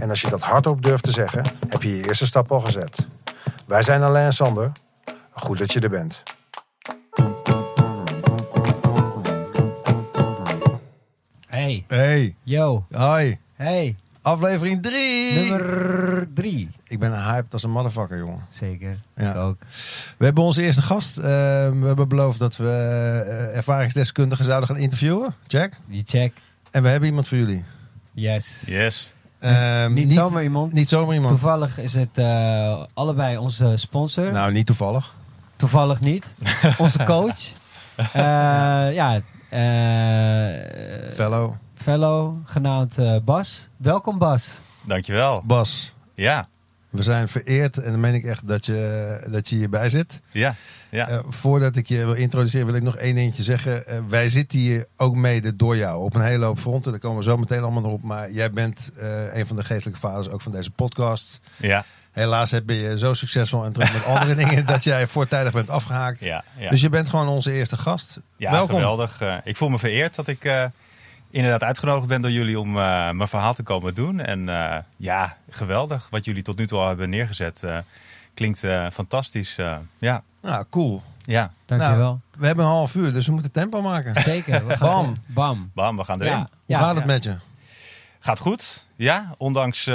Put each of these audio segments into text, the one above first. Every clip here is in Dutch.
en als je dat hardop durft te zeggen, heb je je eerste stap al gezet. Wij zijn Alain en Sander. Goed dat je er bent. Hey, Hey, yo, hi. hey, Aflevering 3. nummer drie. Ik ben hyped als een motherfucker, jongen. Zeker, Ja. ik ook. We hebben onze eerste gast. Eh, we hebben beloofd dat we eh, ervaringsdeskundigen zouden gaan interviewen. Check. Die check, En we hebben iemand voor jullie. yes. Yes. Ehm, niet, zomaar iemand. Niet zomaar iemand. Toevallig is het eh, allebei onze sponsor. Nou, niet toevallig. Toevallig niet. onze coach. Eh, ja, eh, Fellow. fellow, genaamd Bas. Welkom Bas. Dankjewel. Bas. Ja. We zijn vereerd en dan meen ik echt dat je, dat je hierbij zit. Ja. Ja. Eh, voordat ik je wil introduceren, wil ik nog één dingetje zeggen. Eh, wij zitten hier ook mede door jou op een hele hoop fronten. Daar komen we zo meteen allemaal nog op. Maar jij bent eh, een van de geestelijke vaders ook van deze podcast. ja. Helaas heb je zo succesvol en druk met andere dingen dat jij voortijdig bent afgehaakt. Ja. Ja. Dus je bent gewoon onze eerste gast. ja Welkom. geweldig. Ik voel me vereerd dat ik inderdaad uitgenodigd ben door jullie om eh, mijn verhaal te komen doen. En eh, ja, geweldig. Wat jullie tot nu toe al hebben neergezet. eh, klinkt eh, fantastisch. eh, ja. Nou, cool. Ja. Dankjewel. Nou, we hebben een half uur, dus we moeten tempo maken. Zeker. We gaan Bam. Bam. Bam, we gaan erin. Ja, Hoe ja. gaat het ja. met je? Gaat goed. Ja, ondanks eh,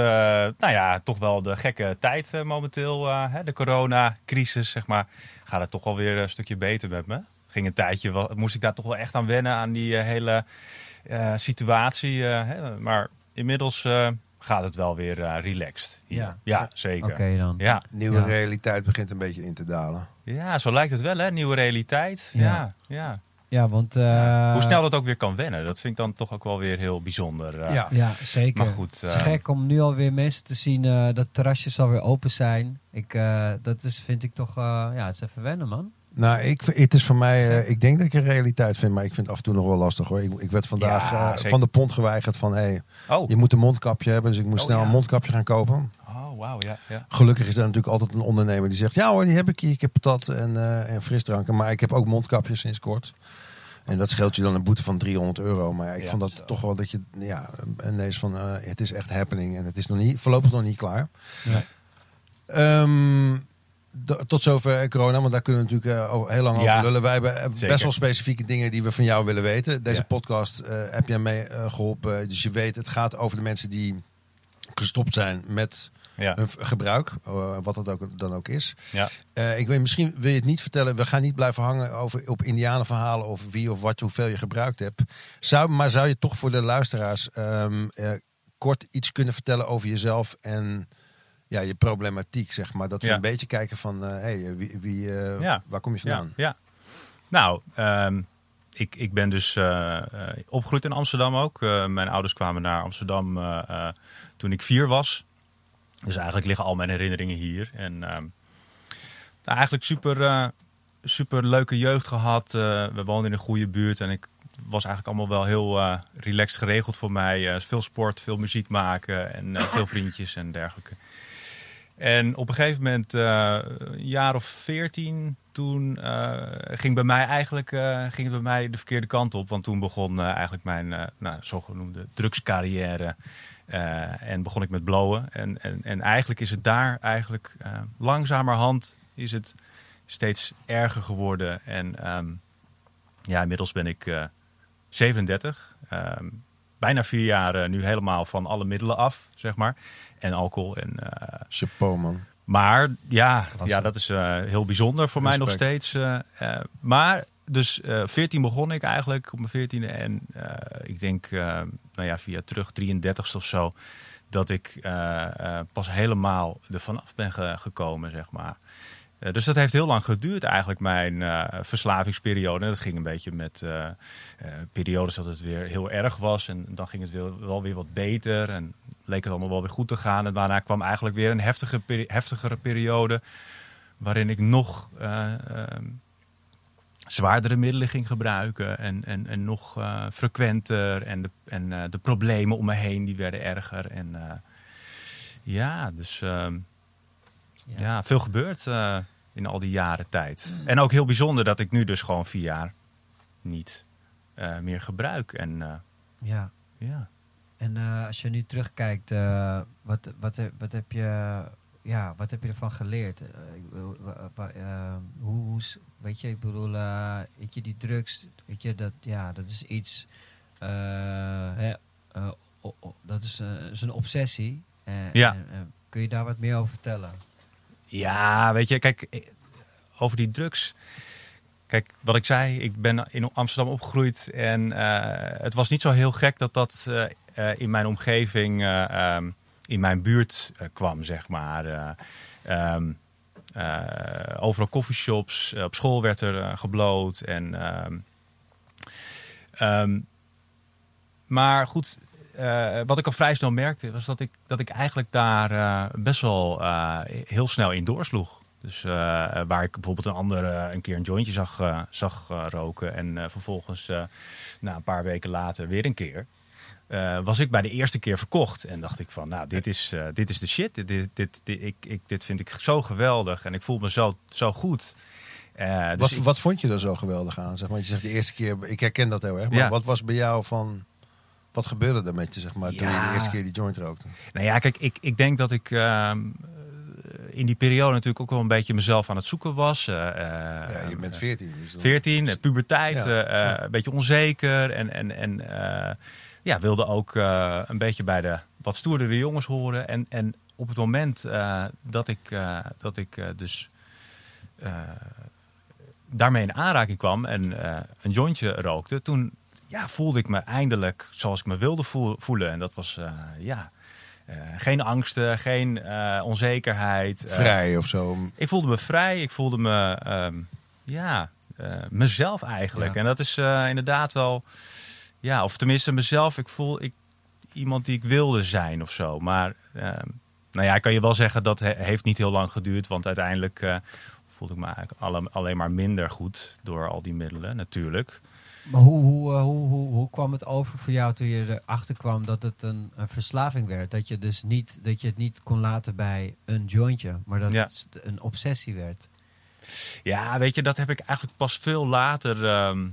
nou ja, toch wel de gekke tijd momenteel. eh, hè, de coronacrisis, zeg maar. Gaat het toch wel weer een stukje beter met me. Ging een tijdje, wel, moest ik daar toch wel echt aan wennen aan die hele eh, situatie. eh, hè. Maar inmiddels eh, gaat het wel weer eh, relaxed. hier. Ja. ja zeker. Oké dan. Ja. Nieuwe Ja. realiteit begint een beetje in te dalen. ja, zo lijkt het wel, hè? Nieuwe realiteit. Ja. Ja. Ja, Ja, want... eh, Hoe snel dat ook weer kan wennen, dat vind ik dan toch ook wel weer heel bijzonder. ja. Ja, zeker. Maar goed, Het is gek om nu alweer mensen te zien eh, dat terrasjes alweer open zijn. Ik, eh, dat is, vind ik toch, eh, ja, het is even wennen, man. Nou, ik, het is voor mij, eh, ik denk dat ik een realiteit vind, maar ik vind het af en toe nog wel lastig hoor. Ik, ik werd vandaag Ja, eh, van de pont geweigerd van, hey, Oh, je moet een mondkapje hebben, dus ik moest Oh, snel ja. een mondkapje gaan kopen. oh wauw, ja, ja. Gelukkig is er natuurlijk altijd een ondernemer die zegt, ja hoor, die heb ik hier, ik heb patat en, eh, en frisdranken, maar ik heb ook mondkapjes sinds kort. En dat scheelt je dan een boete van 300 euro. Maar ik Ja, vond dat zo. toch wel dat je ja, ineens van eh, het is echt happening en het is nog niet, voorlopig nog niet klaar. Ehm, d- tot zover corona, want daar kunnen we natuurlijk eh, over- heel lang Ja, over lullen. Wij hebben eh, zeker. best wel specifieke dingen die we van jou willen weten. Deze Ja. podcast eh, heb jij mee eh, geholpen. Dus je weet, het gaat over de mensen die gestopt zijn met ja. hun gebruik, wat dat ook dan ook is. ja. Ik weet, misschien wil je het niet vertellen. We gaan niet blijven hangen over, op indianenverhalen over wie of wat, hoeveel je gebruikt hebt. Zou, maar zou je toch voor de luisteraars ehm, eh, kort iets kunnen vertellen over jezelf en ja, je problematiek, zeg maar. Dat we Ja. een beetje kijken van, eh, hey, wie, wie, eh, Ja. waar kom je Ja, vandaan? ja. Nou, ehm, ik, ik ben dus eh, eh, opgegroeid in Amsterdam ook. Eh, mijn ouders kwamen naar Amsterdam eh, eh, toen ik vier was. Dus eigenlijk liggen al mijn herinneringen hier. En ehm, nou, eigenlijk super, eh, super leuke jeugd gehad. Eh, we woonden in een goede buurt en ik was eigenlijk allemaal wel heel eh, relaxed geregeld voor mij. Eh, veel sport, veel muziek maken en eh, veel vriendjes en dergelijke. En op een gegeven moment, eh, een jaar of veertien, toen eh, ging, bij mij eigenlijk, eh, ging het bij mij de verkeerde kant op. Want toen begon eigenlijk mijn nou, zogenoemde drugscarrière. En begon ik met blowen. En, en, en eigenlijk is het daar eigenlijk langzamerhand is het steeds erger geworden. En ehm, ja, inmiddels ben ik eh 37. Ehm, bijna vier jaar eh, nu helemaal van alle middelen af, zeg maar. En alcohol en eh, Chapeau, man. maar ja, Klasse. ja dat is eh, heel bijzonder voor mij nog steeds. maar dus eh 14 begon ik eigenlijk op mijn 14e. En ik denk, nou ja, via terug 33ste of zo. Dat ik pas helemaal er vanaf ben ge- gekomen, zeg maar. Eh, dus dat heeft heel lang geduurd eigenlijk, mijn eh, verslavingsperiode. En dat ging een beetje met eh, periodes dat het weer heel erg was. En dan ging het wel, wel weer wat beter. En leek het allemaal wel weer goed te gaan. En daarna kwam eigenlijk weer een heftige, heftigere periode. Waarin ik nog eh, ehm, zwaardere middelen ging gebruiken. En, en, en nog frequenter. En, de, en de problemen om me heen die werden erger. En ja, dus... ehm, Ja. ja, veel gebeurd eh, in al die jaren tijd. En ook heel bijzonder dat ik nu dus gewoon vier jaar niet eh, meer gebruik. En eh, ja. ja. En als je nu terugkijkt, wat, wat, heb- wat, heb je, ja, wat heb je ervan geleerd? Hoe, weet je, ik bedoel, weet je, die drugs, weet je, dat, ja, dat is iets, hè, dat is, is een obsessie. Ja. en, kun je daar wat meer over vertellen? Ja, weet je, kijk, eh, over die drugs. Kijk, wat ik zei, ik ben in Amsterdam opgegroeid. En eh, het was niet zo heel gek dat dat eh, in mijn omgeving, eh, ehm, in mijn buurt kwam, zeg maar. Eh, ehm, eh, overal coffeeshops, op school werd er gebloot. En, ehm, maar goed, eh, wat ik al vrij snel merkte, was dat ik, dat ik eigenlijk daar eh, best wel eh, heel snel in doorsloeg. Dus waar ik bijvoorbeeld een ander eh, een keer een jointje zag, zag roken en vervolgens na een paar weken later weer een keer. was ik bij de eerste keer verkocht. En dacht ik van, nou, dit is, dit is de shit. Dit, dit, dit, dit- ik, ik, dit vind ik zo geweldig. En ik voel me zo, zo goed. Dus Wat, ik- wat vond je er zo geweldig aan? Zeg maar, je zegt de eerste keer, ik herken dat heel erg. Maar Ja. wat was bij jou van, wat gebeurde er met je, zeg maar, toen je de eerste keer die joint rookte? Nou ja, kijk, ik, ik denk dat ik ehm, eh, in die periode natuurlijk ook wel een beetje mezelf aan het zoeken was. Eh, Ja, je bent eh, 14. Dus dan- 14, eh, puberteit, Ja, een beetje onzeker. En, en, en ja, wilde ook een beetje bij de wat stoerdere jongens horen. En, en op het moment dat ik, dat ik dus daarmee in aanraking kwam en een jointje rookte, toen ja, voelde ik me eindelijk zoals ik me wilde voel- voelen. En dat was eh, ja, eh, geen angsten, geen eh, onzekerheid. eh, Vrij of zo. ik voelde me vrij. Ik voelde me, ehm, ja, mezelf eigenlijk. Ja. En dat is eh, inderdaad wel, ja, of tenminste mezelf. Ik voel ik, iemand die ik wilde zijn of zo. Maar, ehm, nou ja, ik kan je wel zeggen dat he- heeft niet heel lang geduurd. Want uiteindelijk eh, voelde ik me eigenlijk alle- alleen maar minder goed door al die middelen, natuurlijk. Maar hoe, hoe, eh, hoe, hoe, hoe kwam het over voor jou toen je erachter kwam dat het een, een verslaving werd? Dat je dus niet, dat je het niet kon laten bij een jointje, maar dat Ja. het een obsessie werd. Ja, weet je, dat heb ik eigenlijk pas veel later, ehm,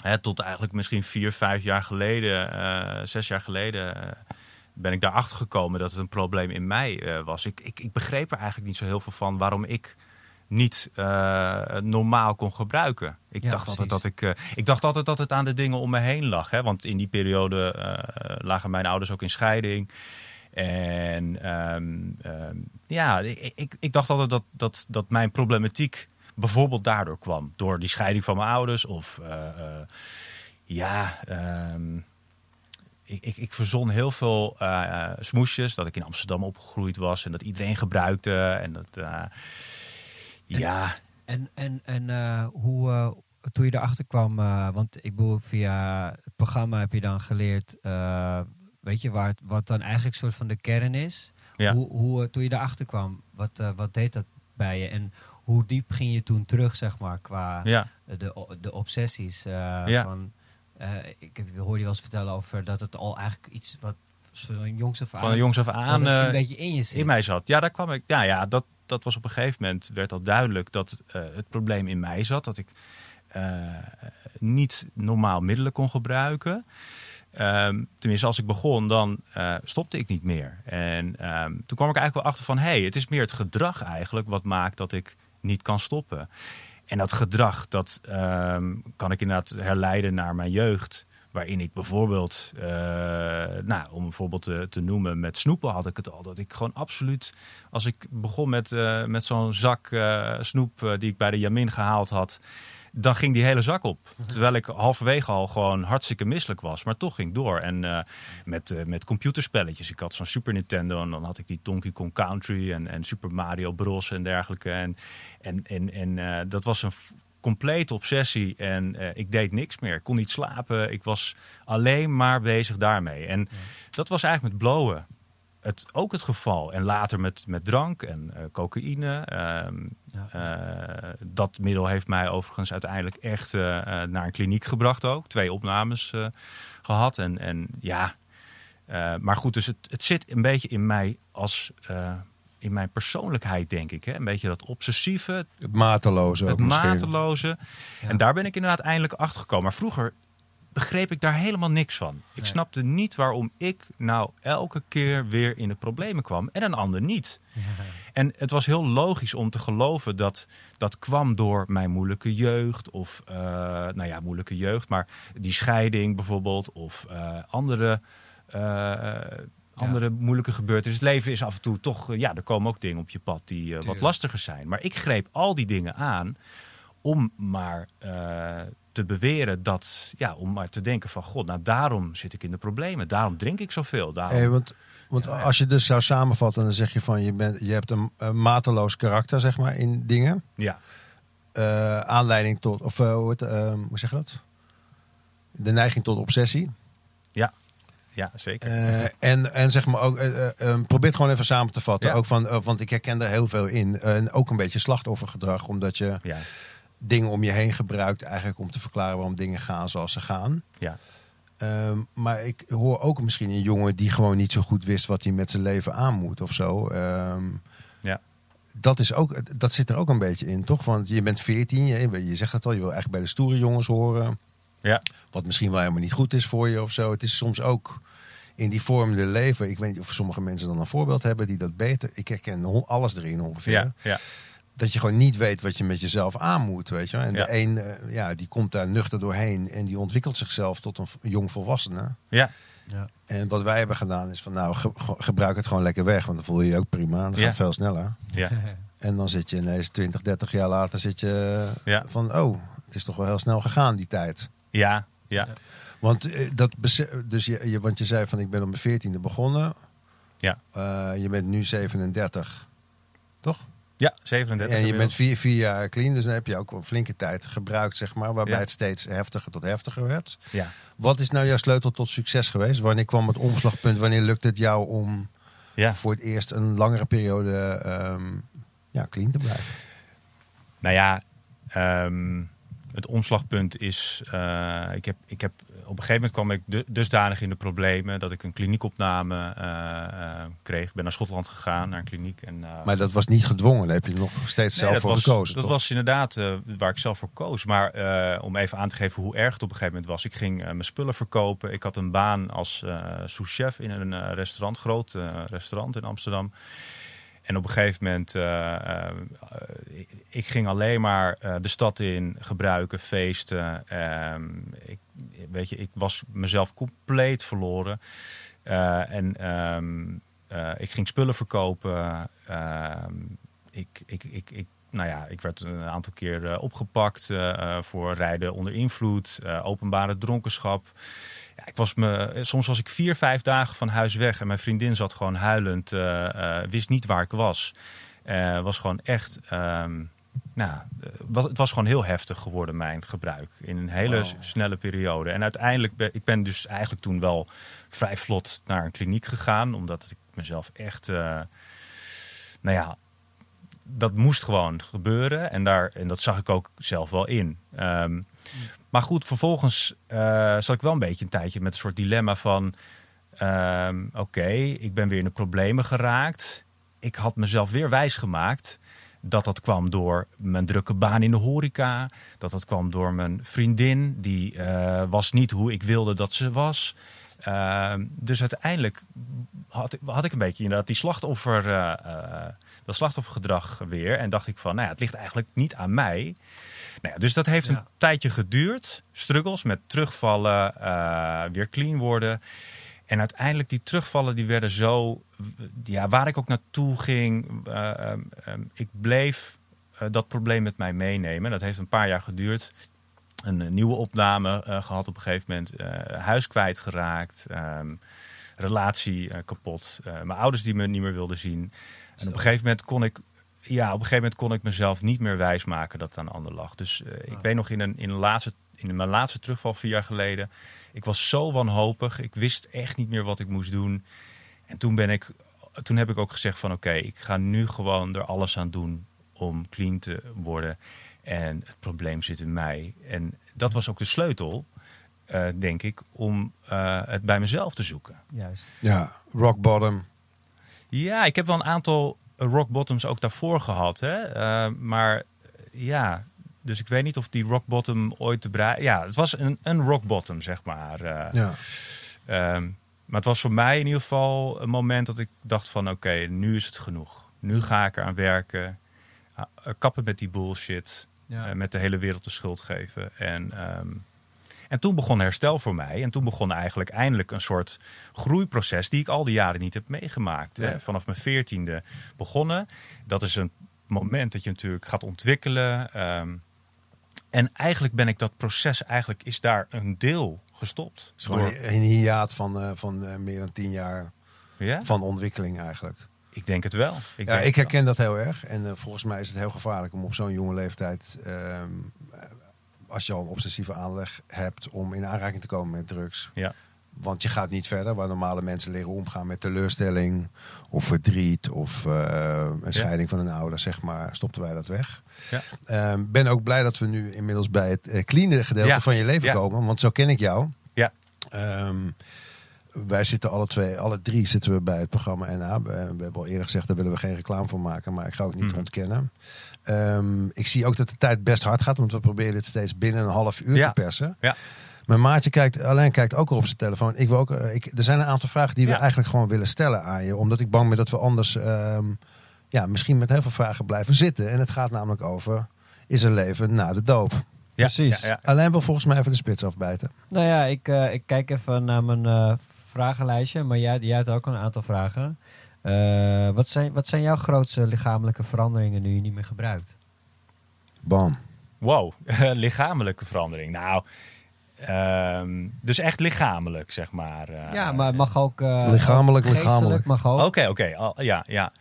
hè, tot eigenlijk misschien vier, vijf jaar geleden, eh, zes jaar geleden, eh, ben ik daarachter gekomen dat het een probleem in mij was. Ik, ik, ik begreep er eigenlijk niet zo heel veel van waarom ik niet eh, normaal kon gebruiken. Ik, Ja, dacht altijd dat ik, eh, ik dacht altijd dat het aan de dingen om me heen lag. Hè? Want in die periode eh, lagen mijn ouders ook in scheiding. En ehm, ehm, ja, ik, ik, ik dacht altijd dat, dat, dat mijn problematiek bijvoorbeeld daardoor kwam. Door die scheiding van mijn ouders. Of ja, ehm, ik, ik, ik verzon heel veel smoesjes. Dat ik in Amsterdam opgegroeid was en dat iedereen gebruikte. En dat, ja, En, en, en eh, hoe, eh, toen je erachter kwam, eh, want ik bedoel, via het programma heb je dan geleerd, weet je, waar het, wat dan eigenlijk soort van de kern is. Ja. Hoe, hoe, toen je erachter kwam, wat, wat deed dat bij je? En hoe diep ging je toen terug, zeg maar, qua ja, de, de obsessies? Ja. van, ik heb, hoorde je wel eens vertellen over dat het al eigenlijk iets wat zo'n jongs af aan, van jongs af aan een beetje in je zit. in mij zat. Ja, daar kwam ik. Ja, ja dat, dat was op een gegeven moment werd al duidelijk dat eh, het probleem in mij zat. Dat ik eh, niet normaal middelen kon gebruiken. Ehm, tenminste, als ik begon, dan eh, stopte ik niet meer. En ehm, toen kwam ik eigenlijk wel achter van... hé, hey, het is meer het gedrag eigenlijk wat maakt dat ik niet kan stoppen. En dat gedrag, dat ehm, kan ik inderdaad herleiden naar mijn jeugd... waarin ik bijvoorbeeld, eh, nou, om een voorbeeld te, te noemen... met snoepen had ik het al. Dat ik gewoon absoluut, als ik begon met, eh, met zo'n zak eh, snoep... die ik bij de Jamin gehaald had dan ging die hele zak op. Terwijl ik halverwege al gewoon hartstikke misselijk was. Maar toch ging ik door. En met, met computerspelletjes. Ik had zo'n Super Nintendo en dan had ik die Donkey Kong Country en, en Super Mario Bros. en dergelijke. En, en, en, en dat was een complete obsessie. En eh, ik deed niks meer. Ik kon niet slapen. Ik was alleen maar bezig daarmee. En dat was eigenlijk met blowen het, ook het geval. En later met, met drank en eh, cocaïne. Ehm, Ja. eh, dat middel heeft mij overigens uiteindelijk echt naar een kliniek gebracht ook. Twee opnames eh, gehad. En, en ja, maar goed, dus het, het zit een beetje in mij als... in mijn persoonlijkheid, denk ik. Hè? Een beetje dat obsessieve, Het mateloze ook het mateloze. Ja. En daar ben ik inderdaad eindelijk achter gekomen. Maar vroeger begreep ik daar helemaal niks van. Ik Nee. snapte niet waarom ik nou elke keer weer in de problemen kwam en een ander niet. En het was heel logisch om te geloven dat dat kwam door mijn moeilijke jeugd. Of, eh, nou ja, moeilijke jeugd, maar die scheiding bijvoorbeeld. Of eh, andere, eh, andere moeilijke gebeurtenissen. Het leven is af en toe toch, eh, ja, er komen ook dingen op je pad die eh, wat lastiger zijn. Maar ik greep al die dingen aan om maar eh, te beweren dat, ja, om maar te denken van, god, nou daarom zit ik in de problemen. Daarom drink ik zoveel. Daarom, Hey, want want als je dus zou samenvatten, dan zeg je van je, bent, je hebt een, een mateloos karakter, zeg maar, in dingen. ja, Eh, aanleiding tot, of eh, hoe, het, hoe zeg je dat? De neiging tot obsessie. ja, zeker. Eh, en, en zeg maar ook, eh, eh, eh, probeer het gewoon even samen te vatten. Ja. Ook van, want ik herken er heel veel in. En ook een beetje slachtoffergedrag, omdat je ja, dingen om je heen gebruikt, eigenlijk om te verklaren waarom dingen gaan zoals ze gaan. ja, Ehm, maar ik hoor ook misschien een jongen die gewoon niet zo goed wist wat hij met zijn leven aan moet of zo. Ehm, Ja. Dat, is ook, dat zit er ook een beetje in, toch? Want je bent 14, je, je zegt het al, je wil eigenlijk bij de stoere jongens horen. Ja. Wat misschien wel helemaal niet goed is voor je of zo. Het is soms ook in die vormende leven. Ik weet niet of sommige mensen dan een voorbeeld hebben die dat beter. Ik herken alles erin ongeveer. Ja, ja, Dat je gewoon niet weet wat je met jezelf aan moet, weet je wel. En Ja. de een, eh, ja, die komt daar nuchter doorheen en die ontwikkelt zichzelf tot een jong volwassene. ja, Ja. En wat wij hebben gedaan is van nou, ge- ge- gebruik het gewoon lekker weg. Want dan voel je je ook prima. Dat Ja. gaat veel sneller. ja, En dan zit je ineens 20, 30 jaar later zit je Ja. van oh, het is toch wel heel snel gegaan die tijd. Ja, ja, Want, eh, dat dus je, je, want je zei van ik ben op mijn 14e begonnen. Ja. Eh, je bent nu 37. Toch? ja, 37. en je bent vier, vier jaar clean. Dus dan heb je ook een flinke tijd gebruikt, zeg maar. Waarbij Ja. het steeds heftiger tot heftiger werd. Ja. Wat is nou jouw sleutel tot succes geweest? Wanneer kwam het omslagpunt? Wanneer lukt het jou om Ja. voor het eerst een langere periode ehm, ja, clean te blijven? Nou ja, ehm, het omslagpunt is. eh, ik, heb, ik heb, op een gegeven moment kwam ik du- dusdanig in de problemen dat ik een kliniekopname eh, eh, kreeg. Ik ben naar Schotland gegaan, naar een kliniek. En, Maar dat was niet gedwongen. Daar heb je nog steeds Nee, zelf voor was, gekozen. Dat toch? was inderdaad waar ik zelf voor koos. Maar om even aan te geven hoe erg het op een gegeven moment was. Ik ging mijn spullen verkopen. Ik had een baan als souschef in een restaurant, groot restaurant in Amsterdam. En op een gegeven moment, eh, eh, ik, ging alleen maar eh, de stad in, gebruiken, feesten. Ehm, ik, weet je, ik was mezelf compleet verloren. En ehm, eh, ik ging spullen verkopen. Ehm, ik, ik, ik, ik, nou ja, ik werd een aantal keer opgepakt voor rijden onder invloed, eh, openbare dronkenschap. Ja, ik was me, soms was ik vier, vijf dagen van huis weg en mijn vriendin zat gewoon huilend, eh, eh, wist niet waar ik was. Eh, was gewoon echt, ehm, nou, was, het was gewoon heel heftig geworden, mijn gebruik. In een hele Wow. snelle periode. En uiteindelijk, ben, ik ben dus eigenlijk toen wel vrij vlot naar een kliniek gegaan, omdat ik mezelf echt, nou ja, dat moest gewoon gebeuren. En, daar, en dat zag ik ook zelf wel in. Ehm, Maar goed, vervolgens eh zat ik wel een beetje een tijdje met een soort dilemma van... ehm, Oké, ik ben weer in de problemen geraakt. Ik had mezelf weer wijsgemaakt dat dat kwam door mijn drukke baan in de horeca. Dat dat kwam door mijn vriendin. Die eh, was niet hoe ik wilde dat ze was. Ehm, dus uiteindelijk had ik, had ik een beetje inderdaad die slachtoffer, eh, dat slachtoffergedrag weer. En dacht ik van, nou ja, het ligt eigenlijk niet aan mij. Nou ja, dus dat heeft Ja. een tijdje geduurd. Struggles met terugvallen, eh, weer clean worden. En uiteindelijk die terugvallen die werden zo... Ja, waar ik ook naartoe ging, ehm, ik bleef dat probleem met mij meenemen. Dat heeft een paar jaar geduurd. Een, nieuwe opname eh, gehad op een gegeven moment. huis kwijtgeraakt. ehm relatie eh, kapot. eh, mijn ouders die me niet meer wilden zien. En op een gegeven moment kon ik... Ja, op een gegeven moment kon ik mezelf niet meer wijsmaken dat het aan ander lag. Dus eh, ik Ah. weet nog in, een, in, een laatste, in mijn laatste terugval vier jaar geleden. Ik was zo wanhopig. Ik wist echt niet meer wat ik moest doen. En toen ben ik toen heb ik ook gezegd van oké, ik ga nu gewoon er alles aan doen om clean te worden. En het probleem zit in mij. En dat was ook de sleutel, eh, denk ik, om eh, het bij mezelf te zoeken. Juist. Ja, rock bottom. Ja, ik heb wel een aantal rock bottoms ook daarvoor gehad. Hè? Eh, maar ja, dus ik weet niet of die rock bottom ooit te bereiken... Ja, het was een, een rock bottom, zeg maar. eh. Ja. Ehm, maar het was voor mij in ieder geval een moment dat ik dacht van oké, nu is het genoeg. Nu ga ik eraan werken. Ah, kappen met die bullshit. Ja. eh, met de hele wereld de schuld geven. En, ehm, en toen begon herstel voor mij. En toen begon eigenlijk eindelijk een soort groeiproces die ik al die jaren niet heb meegemaakt. Ja. Vanaf mijn veertiende begonnen. Dat is een moment dat je natuurlijk gaat ontwikkelen. ehm, en eigenlijk ben ik dat proces, eigenlijk is daar een deel gestopt. Is gewoon een hiaat van, eh, van eh, meer dan tien jaar ja? van ontwikkeling eigenlijk. Ik denk het wel. Ik ja, ik herken dat heel erg. En eh, volgens mij is het heel gevaarlijk om op zo'n jonge leeftijd, ehm, eh, als je al een obsessieve aanleg hebt, om in aanraking te komen met drugs. Ja. Want je gaat niet verder, waar normale mensen leren omgaan met teleurstelling of verdriet of eh, een scheiding van een ouder, zeg maar, stopten wij dat weg. Ja. Ehm, ben ook blij dat we nu inmiddels bij het eh, clean gedeelte Ja. van je leven komen, want zo ken ik jou. Ja. Ehm, wij zitten alle twee, alle drie zitten we bij het programma NA. We, we hebben al eerder gezegd, daar willen we geen reclame voor maken, maar ik ga ook niet Mhm. ontkennen. Ehm, ik zie ook dat de tijd best hard gaat, want we proberen dit steeds binnen een half uur Ja. te persen. Ja. Mijn maatje kijkt, alleen kijkt ook al op zijn telefoon. Ik wil ook, eh, ik, er zijn een aantal vragen die we eigenlijk gewoon willen stellen aan je. Omdat ik bang ben dat we anders ehm, ja, misschien met heel veel vragen blijven zitten. En het gaat namelijk over, is er leven na de doop? Ja, Precies. Ja, ja. Alleen wil volgens mij even de spits afbijten. Nou ja, ik, eh, ik kijk even naar mijn eh, vragenlijstje. Maar jij, jij had ook een aantal vragen. Eh, wat, zijn, wat zijn jouw grootste lichamelijke veranderingen nu je niet meer gebruikt? Bam. Wow, lichamelijke verandering. Nou, ehm, dus echt lichamelijk, zeg maar. eh. ja, maar het mag ook... eh, Lichamelijk, lichamelijk. mag ook. Oké, oké. al- Ja, ja.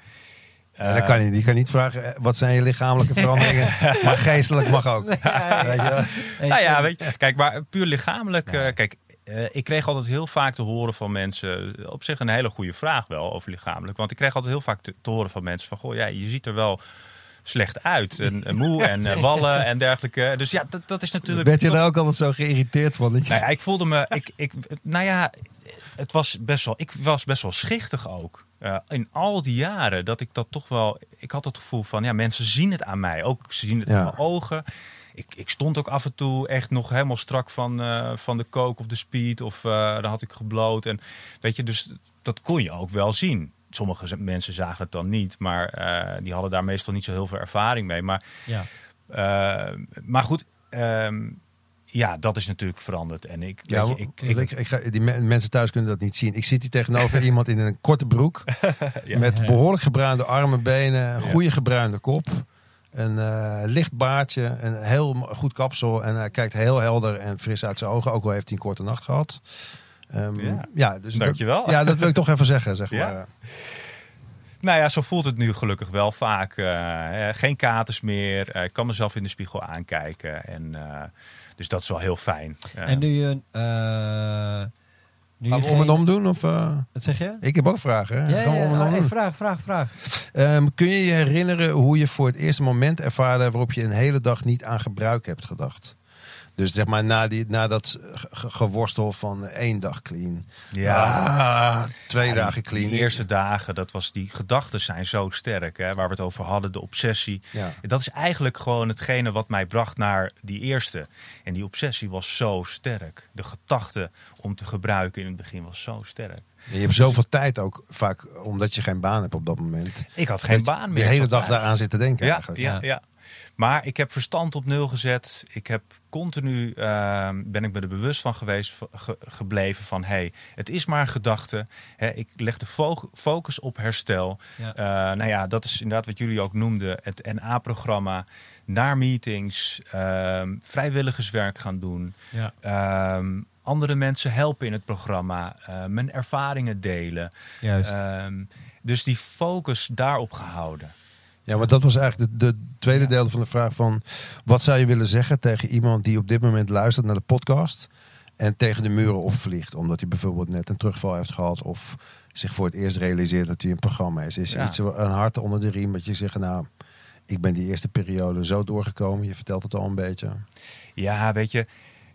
Ja, dat kan niet. Je kan niet vragen, wat zijn je lichamelijke veranderingen? maar geestelijk mag ook. Ja, ja, Weet je nou ja, weet je, kijk, maar puur lichamelijk. Ja. eh, kijk, eh, ik kreeg altijd heel vaak te horen van mensen. Op zich een hele goede vraag wel over lichamelijk. Want ik kreeg altijd heel vaak te, te horen van mensen van: Goh, ja, je ziet er wel slecht uit. En, en moe en eh, wallen en dergelijke. Dus ja, dat, dat is natuurlijk. Werd je daar ook altijd zo geïrriteerd van? Dat je- Nou ja, ik voelde me. Ik, ik, nou ja, het was best wel. Ik was best wel schichtig ook. Eh, in al die jaren dat ik dat toch wel. Ik had het gevoel van. Ja, mensen zien het aan mij. Ook ze zien het Ja. aan mijn ogen. Ik, ik stond ook af en toe echt nog helemaal strak van, eh, van de coke of de speed. Of eh dan had ik gebloot. En weet je, dus dat kon je ook wel zien. Sommige mensen zagen het dan niet, maar eh, die hadden daar meestal niet zo heel veel ervaring mee. Maar Ja. maar goed, ehm, ja, dat is natuurlijk veranderd. En ik, Ja, weet je, ik, ik, ik, ik ga, die me- mensen thuis kunnen dat niet zien. Ik zit hier tegenover iemand in een korte broek. Ja. Met behoorlijk gebruinde armen, benen. Een goede gebruinde kop. Een eh, licht baardje. Een heel goed kapsel. En hij kijkt heel helder en fris uit zijn ogen. Ook al heeft hij een korte nacht gehad. Ehm, Ja. ja, dus Dankjewel. Dat, ja, dat wil ik toch even zeggen. Zeg Ja. maar. nou ja, zo voelt het nu gelukkig wel vaak. eh, eh, geen katers meer. Eh, ik kan mezelf in de spiegel aankijken. En, eh, dus dat is wel heel fijn. Eh, En nu je... nu Gaan we om en om doen? Of, eh? Wat zeg je? Ik heb ook vragen. Hè? Ja, Gaan we om en om doen? vraag, vraag, vraag. Ehm, kun je je herinneren hoe je voor het eerste moment ervaarde waarop je een hele dag niet aan gebruik hebt gedacht? Dus zeg maar na, die, na dat ge- geworstel van één dag clean. ja, Ah, twee Ja, dagen clean. Die eerste dagen, dat was die gedachten zijn zo sterk. Hè, waar we het over hadden, de obsessie. Ja. Dat is eigenlijk gewoon hetgene wat mij bracht naar die eerste. En die obsessie was zo sterk. De gedachte om te gebruiken in het begin was zo sterk. En je hebt zoveel tijd ook vaak, omdat je geen baan hebt op dat moment. Ik had geen baan meer. De hele dag daaraan zitten denken Ja, eigenlijk. ja, Ja. Maar ik heb verstand op nul gezet. Ik heb continu, ehm, ben ik me er bewust van geweest, ge- gebleven van... hey, het is maar een gedachte. Hè, ik leg de fo- focus op herstel. Ja. Eh, nou ja, dat is inderdaad wat jullie ook noemden. Het NA-programma, naar meetings, ehm, vrijwilligerswerk gaan doen. Ja. ehm, andere mensen helpen in het programma. eh, mijn ervaringen delen. Juist. Dus die focus daarop gehouden. Ja, maar dat was eigenlijk de, de tweede Ja. deel van de vraag van... wat zou je willen zeggen tegen iemand die op dit moment luistert naar de podcast... en tegen de muren opvliegt, omdat hij bijvoorbeeld net een terugval heeft gehad... of zich voor het eerst realiseert dat hij een programma is. Is Ja. iets, een hart onder de riem, dat je zegt... nou, ik ben die eerste periode zo doorgekomen. Je vertelt het al een beetje. Ja, weet je,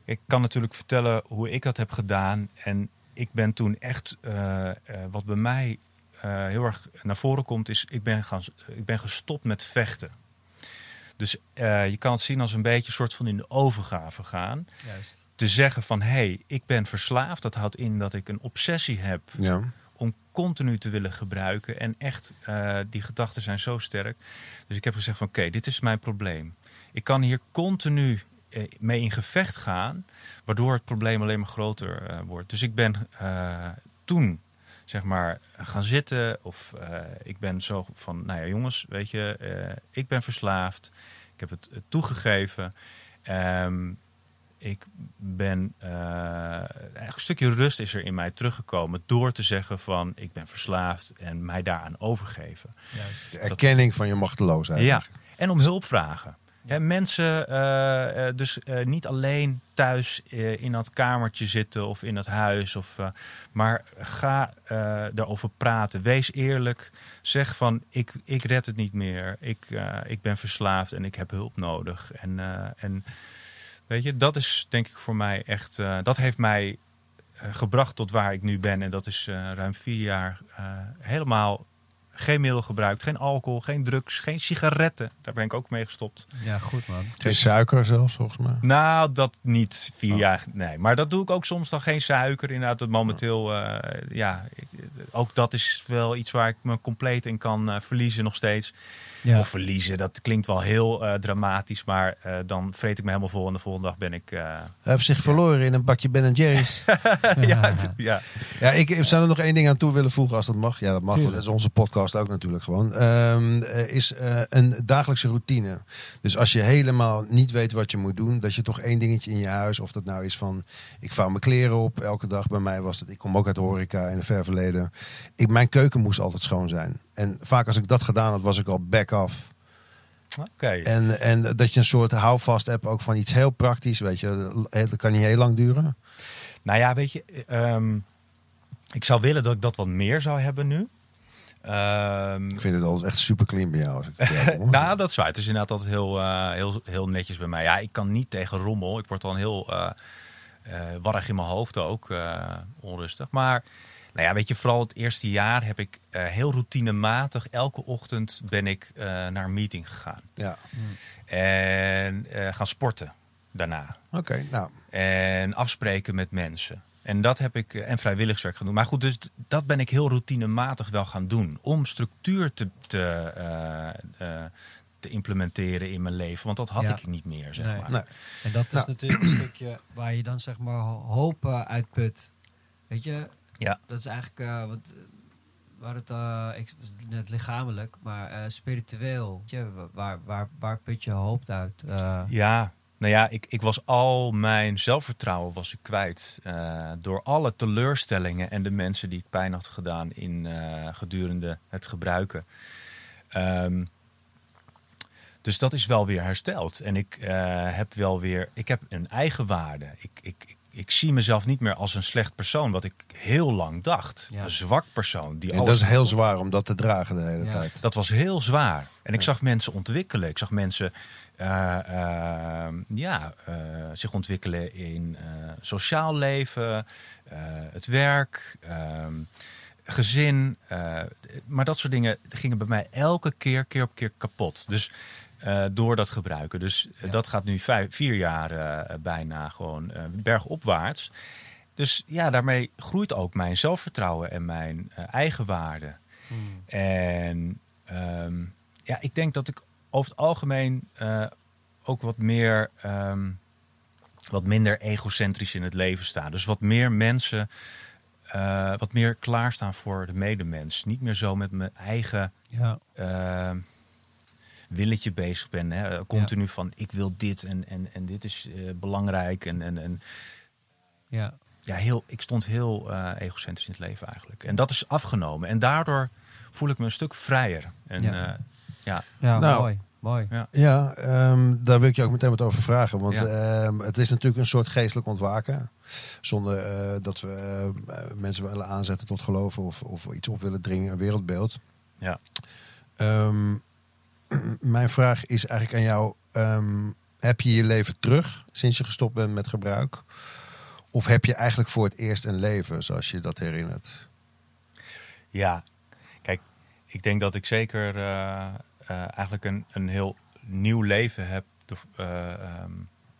ik kan natuurlijk vertellen hoe ik dat heb gedaan. En ik ben toen echt, eh, eh, wat bij mij eh, heel erg naar voren komt, is ik ben, gaan, ik ben gestopt met vechten. Dus eh, je kan het zien als een beetje een soort van in de overgave gaan. Juist. Te zeggen van, hé, hey, ik ben verslaafd. Dat houdt in dat ik een obsessie heb Ja. om continu te willen gebruiken. En echt, eh, die gedachten zijn zo sterk. Dus ik heb gezegd van oké, dit is mijn probleem. Ik kan hier continu eh, mee in gevecht gaan, waardoor het probleem alleen maar groter eh, wordt. Dus ik ben eh, toen zeg maar gaan zitten of eh, ik ben zo van, nou ja jongens, weet je, eh, ik ben verslaafd. Ik heb het toegegeven. Ehm, ik ben eh, eigenlijk een stukje rust is er in mij teruggekomen door te zeggen van ik ben verslaafd en mij daaraan overgeven. Juist. De erkenning van je machteloosheid. Ja, en om hulp vragen. Mensen, eh, eh, dus eh, niet alleen thuis in dat kamertje zitten of in dat huis, of, maar ga daarover praten. Wees eerlijk. Zeg van ik, ik red het niet meer. Ik, ik ben verslaafd en ik heb hulp nodig. En, en weet je, dat is denk ik voor mij echt, dat heeft mij gebracht tot waar ik nu ben. En dat is ruim vier jaar helemaal geen middel gebruikt, geen alcohol, geen drugs, geen sigaretten. Daar ben ik ook mee gestopt. Ja, goed man. Geen suiker zelfs, volgens mij. Nou, dat niet vier Oh. jaar. Nee, maar dat doe ik ook soms dan geen suiker. Inderdaad, dat momenteel, eh, ja, ik- ook dat is wel iets waar ik me compleet in kan eh, verliezen nog steeds. Ja. Of verliezen, dat klinkt wel heel eh, dramatisch, maar eh, dan vreet ik me helemaal vol en de volgende dag ben ik. eh, Hij heeft zich verloren in een bakje Ben Jerry's. ja, ja, Ja, ik ik zou er nog één ding aan toe willen voegen als dat mag. Ja, dat mag. Tuurlijk. Dat is onze podcast ook natuurlijk gewoon. Ehm, eh, is eh, een dagelijkse routine. Dus als je helemaal niet weet wat je moet doen, dat je toch één dingetje in je huis, of dat nou is van, ik vouw mijn kleren op elke dag. Bij mij was het, ik kom ook uit de horeca in het ver verleden. Ik, mijn keuken moest altijd schoon zijn. En vaak als ik dat gedaan had, was ik al back off. oké. En, en dat je een soort houvast hebt ook van iets heel praktisch, weet je. Dat kan niet heel lang duren. Nou ja, weet je, ehm, ik zou willen dat ik dat wat meer zou hebben nu. Ehm, Ik vind het altijd echt super clean bij jou. Als ik het jou. Nou, dat is waar. Het is inderdaad altijd heel, eh, heel, heel netjes bij mij. Ja, ik kan niet tegen rommel. Ik word dan heel eh eh, warrig in mijn hoofd ook, onrustig. Maar, nou ja, weet je, vooral het eerste jaar heb ik eh, heel routinematig... elke ochtend ben ik eh, naar een meeting gegaan. ja, En eh, gaan sporten daarna. oké. nou, En afspreken met mensen. En dat heb ik, en vrijwilligerswerk gaan doen. Maar goed, dus dat ben ik heel routinematig wel gaan doen. Om structuur te, te, eh, eh, te implementeren in mijn leven. Want dat had Ja. ik niet meer, zeg Nee. maar. nee. En dat is Nou. natuurlijk een stukje waar je dan zeg maar ho- hoop eh, uitput. Weet je? Ja. Dat is eigenlijk eh, wat waar het eh, ik net lichamelijk, maar eh, spiritueel. Je, waar, waar, waar put je hoop uit? Eh, Ja, nou ja, ik, ik was al mijn zelfvertrouwen was ik kwijt. door alle teleurstellingen en de mensen die ik pijn had gedaan in gedurende het gebruiken. Ehm, dus dat is wel weer hersteld. En ik heb wel weer, ik heb een eigen waarde. Ik, ik, ik, ik zie mezelf niet meer als een slecht persoon, wat ik heel lang dacht. Ja. Een zwak persoon. Die En dat is heel zwaar om dat te dragen de hele Ja. tijd. dat was heel zwaar. En ik zag mensen ontwikkelen. Ik zag mensen eh, eh, ja, eh, zich ontwikkelen in eh, sociaal leven, eh, het werk, ehm, gezin. eh, maar dat soort dingen gingen bij mij elke keer, keer op keer kapot. Dus eh, door dat gebruiken. Dus eh, Ja. dat gaat nu vijf, vier jaar eh, bijna gewoon bergopwaarts. Dus ja, daarmee groeit ook mijn zelfvertrouwen en mijn eh, eigenwaarde. hmm. En ehm, ja, ik denk dat ik over het algemeen ook wat meer, ehm, wat minder egocentrisch in het leven staan. Dus wat meer mensen, wat meer klaarstaan voor de medemens. Niet meer zo met mijn eigen Ja. Eh, willetje bezig ben. Hè? Continu van ik wil dit en, en, en dit is eh, belangrijk. En, en, en Ja. ja, heel, ik stond heel eh, egocentrisch in het leven eigenlijk. En dat is afgenomen. En daardoor voel ik me een stuk vrijer. En Ja. ja, ja, Ja, Nou. mooi. Mooi. Ja, ehm, daar wil ik je ook meteen wat over vragen. Want Ja. ehm, het is natuurlijk een soort geestelijk ontwaken. Zonder eh, dat we eh, mensen willen aanzetten tot geloven of, of iets op willen dringen, een wereldbeeld. Ja. Ehm, mijn vraag is eigenlijk aan jou. ehm, heb je je leven terug sinds je gestopt bent met gebruik? Of heb je eigenlijk voor het eerst een leven zoals je dat herinnert? ja. Kijk, ik denk dat ik zeker eh, eh, eigenlijk een, een heel nieuw leven heb. eh, ehm,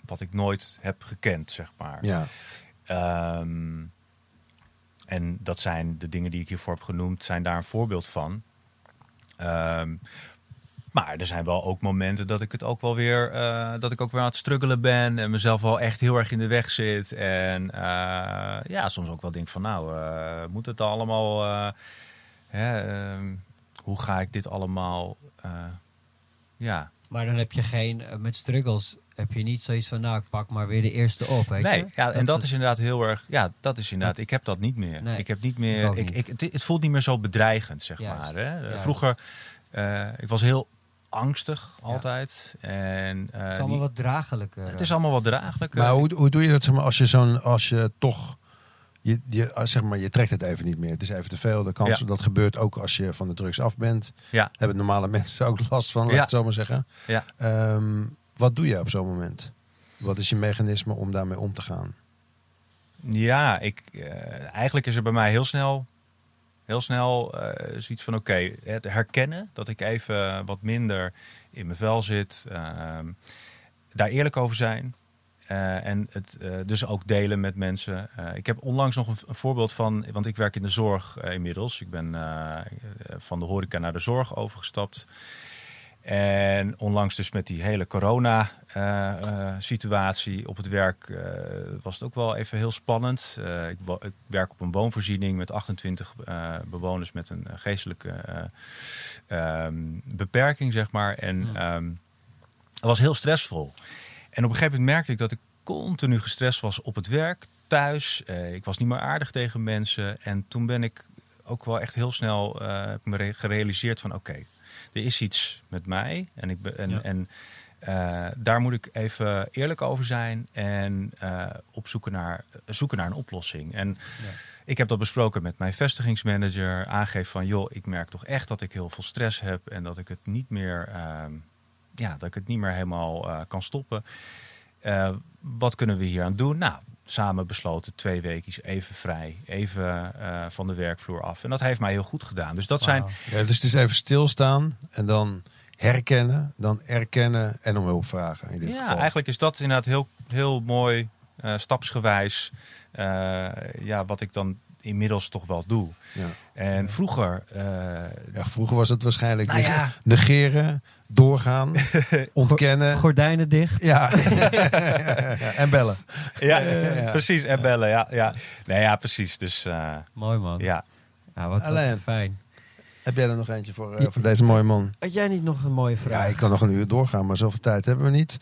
wat ik nooit heb gekend, zeg maar. Ja, Ehm, en dat zijn de dingen die ik hiervoor heb genoemd, zijn daar een voorbeeld van. Maar er zijn wel ook momenten dat ik het ook wel weer, eh, dat ik ook weer aan het struggelen ben en mezelf wel echt heel erg in de weg zit. En eh, ja, soms ook wel denk van, nou, eh, moet het allemaal, hè, ehm, hoe ga ik dit allemaal, ja, Maar dan heb je geen, met struggles, heb je niet zoiets van, nou, ik pak maar weer de eerste op, weet nee, je? ja, en dat is inderdaad heel erg. Ja, dat is inderdaad. Ik heb dat niet meer. Nee, ik heb niet meer. Ik, niet. ik, het, het voelt niet meer zo bedreigend, zeg Juist, maar. Hè? Vroeger, ik was heel angstig altijd. En eh, Het is allemaal die- wat draaglijker. het is allemaal wat draaglijker. maar hoe, hoe doe je dat zeg maar, als je zo'n, als je toch, je, je, als, zeg maar, je trekt het even niet meer. Het is even te veel. De kans Ja. dat gebeurt ook als je van de drugs af bent. Ja, Hebben normale mensen ook last van, laat ik Ja. het zo maar zeggen. ja. Ehm, wat doe je op zo'n moment? Wat is je mechanisme om daarmee om te gaan? ja ik, eh, eigenlijk is er bij mij heel snel, heel snel eh, zoiets van: oké, het herkennen dat ik even wat minder in mijn vel zit. ehm, daar eerlijk over zijn. Eh, en het eh, dus ook delen met mensen. Ik heb onlangs nog een, een voorbeeld van, want ik werk in de zorg inmiddels. Ik ben van de horeca naar de zorg overgestapt. En onlangs dus met die hele corona-situatie op het werk eh, was het ook wel even heel spannend. Eh, ik, ik werk op een woonvoorziening met 28 eh, bewoners met een eh, geestelijke eh, ehm, beperking, zeg maar. En ehm, het was heel stressvol. En op een gegeven moment merkte ik dat ik continu gestrest was op het werk, thuis. Eh, ik was niet meer aardig tegen mensen. En toen ben ik ook wel echt heel snel eh, me re- gerealiseerd van oké, er is iets met mij. En, ik ben, en, Ja. en eh, daar moet ik even eerlijk over zijn en eh, op zoeken naar, zoeken naar een oplossing. En Ja. ik heb dat besproken met mijn vestigingsmanager. Aangeef van joh, ik merk toch echt dat ik heel veel stress heb en dat ik het niet meer, ehm, ja, dat ik het niet meer helemaal eh, kan stoppen. Wat kunnen we hier aan doen? Nou, samen besloten twee weken even vrij, even eh, van de werkvloer af. En dat heeft mij heel goed gedaan. Dus dat zijn. Ja, dus het is even stilstaan en dan herkennen, dan erkennen en om hulp vragen. In dit ja, geval. eigenlijk is dat inderdaad heel, heel mooi, eh, stapsgewijs, eh, ja, wat ik dan inmiddels toch wel doe. Ja. En vroeger, eh, Ja, vroeger was het waarschijnlijk Nou ja. negeren, doorgaan, ontkennen. Gordijnen dicht. Ja. en bellen. ja, ja. precies, en bellen, ja. ja. Nee, ja, precies. Dus eh, Mooi man. ja, Ja, wat, fijn. Heb jij er nog eentje voor, eh, voor deze mooie man? Had jij niet nog een mooie vraag? Ja, ik kan nog een uur doorgaan, maar zoveel tijd hebben we niet.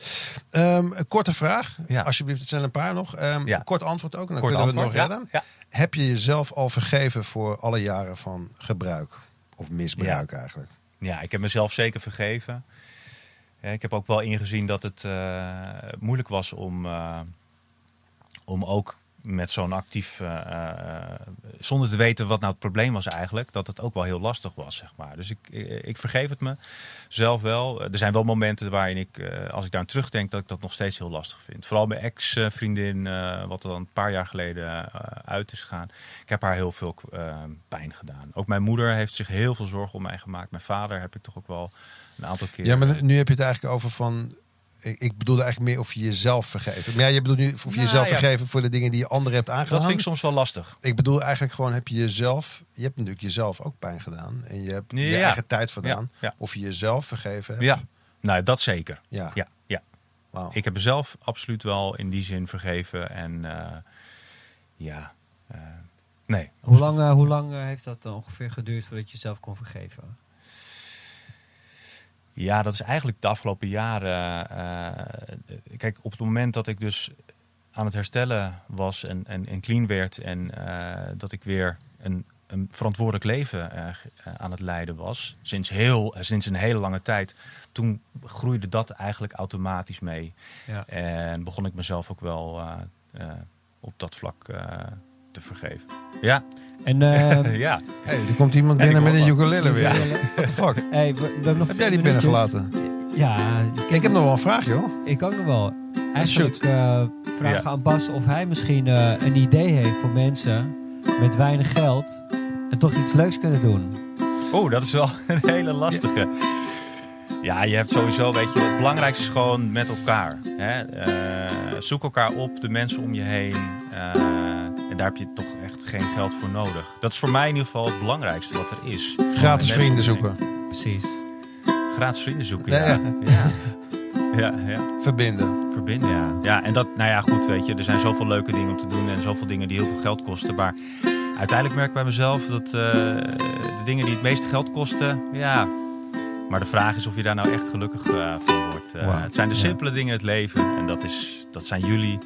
Ehm, een korte vraag. Ja. Alsjeblieft, het zijn een paar nog. Ehm, Ja. een Kort antwoord ook, en dan kort kunnen we het nog redden. Ja, ja. Heb je jezelf al vergeven voor alle jaren van gebruik? Of misbruik eigenlijk? Ja, ik heb mezelf zeker vergeven. Ja, ik heb ook wel ingezien dat het eh, moeilijk was om, eh, om ook met zo'n actief, eh, eh, zonder te weten wat nou het probleem was eigenlijk, dat het ook wel heel lastig was, zeg maar. Dus ik, ik, vergeef het me zelf wel. Er zijn wel momenten waarin ik, eh, als ik daar aan terugdenk, dat ik dat nog steeds heel lastig vind. Vooral mijn ex-vriendin, eh, wat er dan een paar jaar geleden eh, uit is gegaan. Ik heb haar heel veel eh, pijn gedaan. Ook mijn moeder heeft zich heel veel zorgen om mij gemaakt. Mijn vader heb ik toch ook wel een aantal keer... Ja, maar nu heb je het eigenlijk over van... Ik, ik bedoelde eigenlijk meer of je jezelf vergeven. Maar ja, je bedoelt nu of je Nou, jezelf ja. vergeven voor de dingen die je anderen hebt aangedaan. dat vind ik soms wel lastig. Ik bedoel eigenlijk gewoon, heb je jezelf... Je hebt natuurlijk jezelf ook pijn gedaan. En je hebt je eigen tijd vandaan. Ja, ja. Of je jezelf vergeven hebt Ja. Nou, dat zeker. Ja. Ja, ja. Wauw. Ik heb mezelf absoluut wel in die zin vergeven. En eh, ja, eh, nee. Hoe lang, eh, hoe lang heeft dat dan ongeveer geduurd voordat je jezelf kon vergeven? Ja, dat is eigenlijk de afgelopen jaren. eh, kijk, op het moment dat ik dus aan het herstellen was en, en, en clean werd en eh, dat ik weer een, een verantwoordelijk leven eh, eh, aan het leiden was, sinds, heel, eh, sinds een hele lange tijd, toen groeide dat eigenlijk automatisch mee. Ja. En begon ik mezelf ook wel eh, eh, op dat vlak eh, te vergeven. Ja, En, eh, ja. Hey, er komt iemand En binnen met een ukulele weer. What the fuck? hey, we, we hebben nog Heb jij die binnengelaten? Ja, Ik heb nog wel een vraag, joh. ik ook nog wel. Eigenlijk Shoot. eh vragen Ja. aan Bas of hij misschien eh, een idee heeft voor mensen met weinig geld en toch iets leuks kunnen doen. Oh, dat is wel een hele lastige. Ja, je hebt sowieso, weet je, het belangrijkste is gewoon met elkaar. Hè? Eh, zoek elkaar op, de mensen om je heen. eh, en daar heb je toch echt geen geld voor nodig. Dat is voor mij in ieder geval het belangrijkste wat er is. Gratis vrienden zoeken. Precies. Gratis vrienden zoeken, Ja, ja. Ja, ja. ja, Verbinden. Verbinden. Ja. Ja, en dat, nou ja, goed, weet je, er zijn zoveel leuke dingen om te doen en zoveel dingen die heel veel geld kosten. Maar uiteindelijk merk ik bij mezelf dat eh, de dingen die het meeste geld kosten, ja. Maar de vraag is of je daar nou echt gelukkig eh, van wordt. Eh, Het zijn de ja. simpele dingen in het leven en dat, is, dat zijn jullie,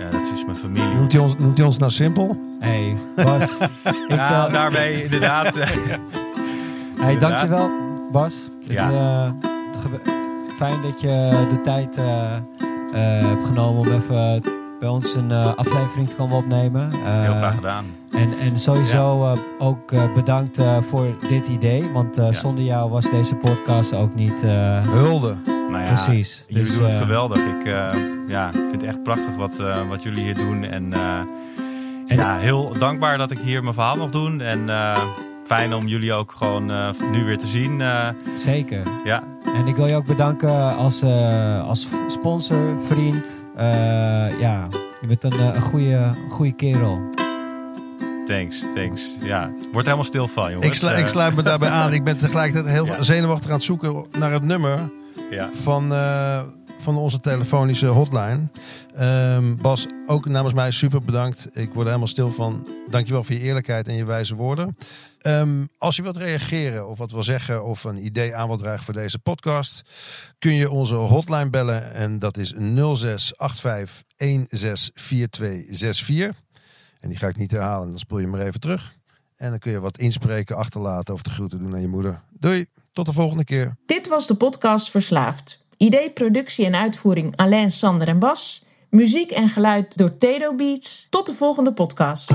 eh, dat is mijn familie. Noemt hij ons, noemt hij ons nou simpel? Hey, Bas. ik, Ja, eh, daarmee inderdaad. eh, hey, dankjewel, Bas. Het, Ja. eh, ge- fijn dat je de tijd eh, eh, hebt genomen om even bij ons een eh, aflevering te komen opnemen. Eh, heel graag gedaan. En, en sowieso eh, ook eh, bedankt eh, voor dit idee. Want eh, Ja. zonder jou was deze podcast ook niet eh, Hulde. Maar ja, precies. Jullie Dus, doen het eh, geweldig. Ik eh, ja, vind het echt prachtig wat, eh, wat jullie hier doen. En, eh, En- ja, heel dankbaar dat ik hier mijn verhaal mag doen. En eh, fijn om jullie ook gewoon eh, nu weer te zien. eh, Zeker. ja, En ik wil je ook bedanken als, eh, als sponsor, vriend. Eh, ja, je bent een, eh, een goede, goede kerel. thanks, thanks. Ja, word helemaal stil van, jongens. Ik, slu- ik sluit me daarbij aan. Ik ben tegelijkertijd heel Ja. zenuwachtig aan het zoeken naar het nummer ja. van, eh, van onze telefonische hotline. Ehm, Bas, ook namens mij super bedankt. Ik word er helemaal stil van. Dankjewel voor je eerlijkheid en je wijze woorden. Ehm, als je wilt reageren of wat wil zeggen of een idee aan wilt dragen voor deze podcast, kun je onze hotline bellen en dat is 0685 164264. En die ga ik niet herhalen, dan spoel je maar even terug. En dan kun je wat inspreken, achterlaten of de groeten doen aan je moeder. Doei, tot de volgende keer. Dit was de podcast Verslaafd. Idee, productie en uitvoering Alain, Sander en Bas. Muziek en geluid door Tedo Beats. Tot de volgende podcast.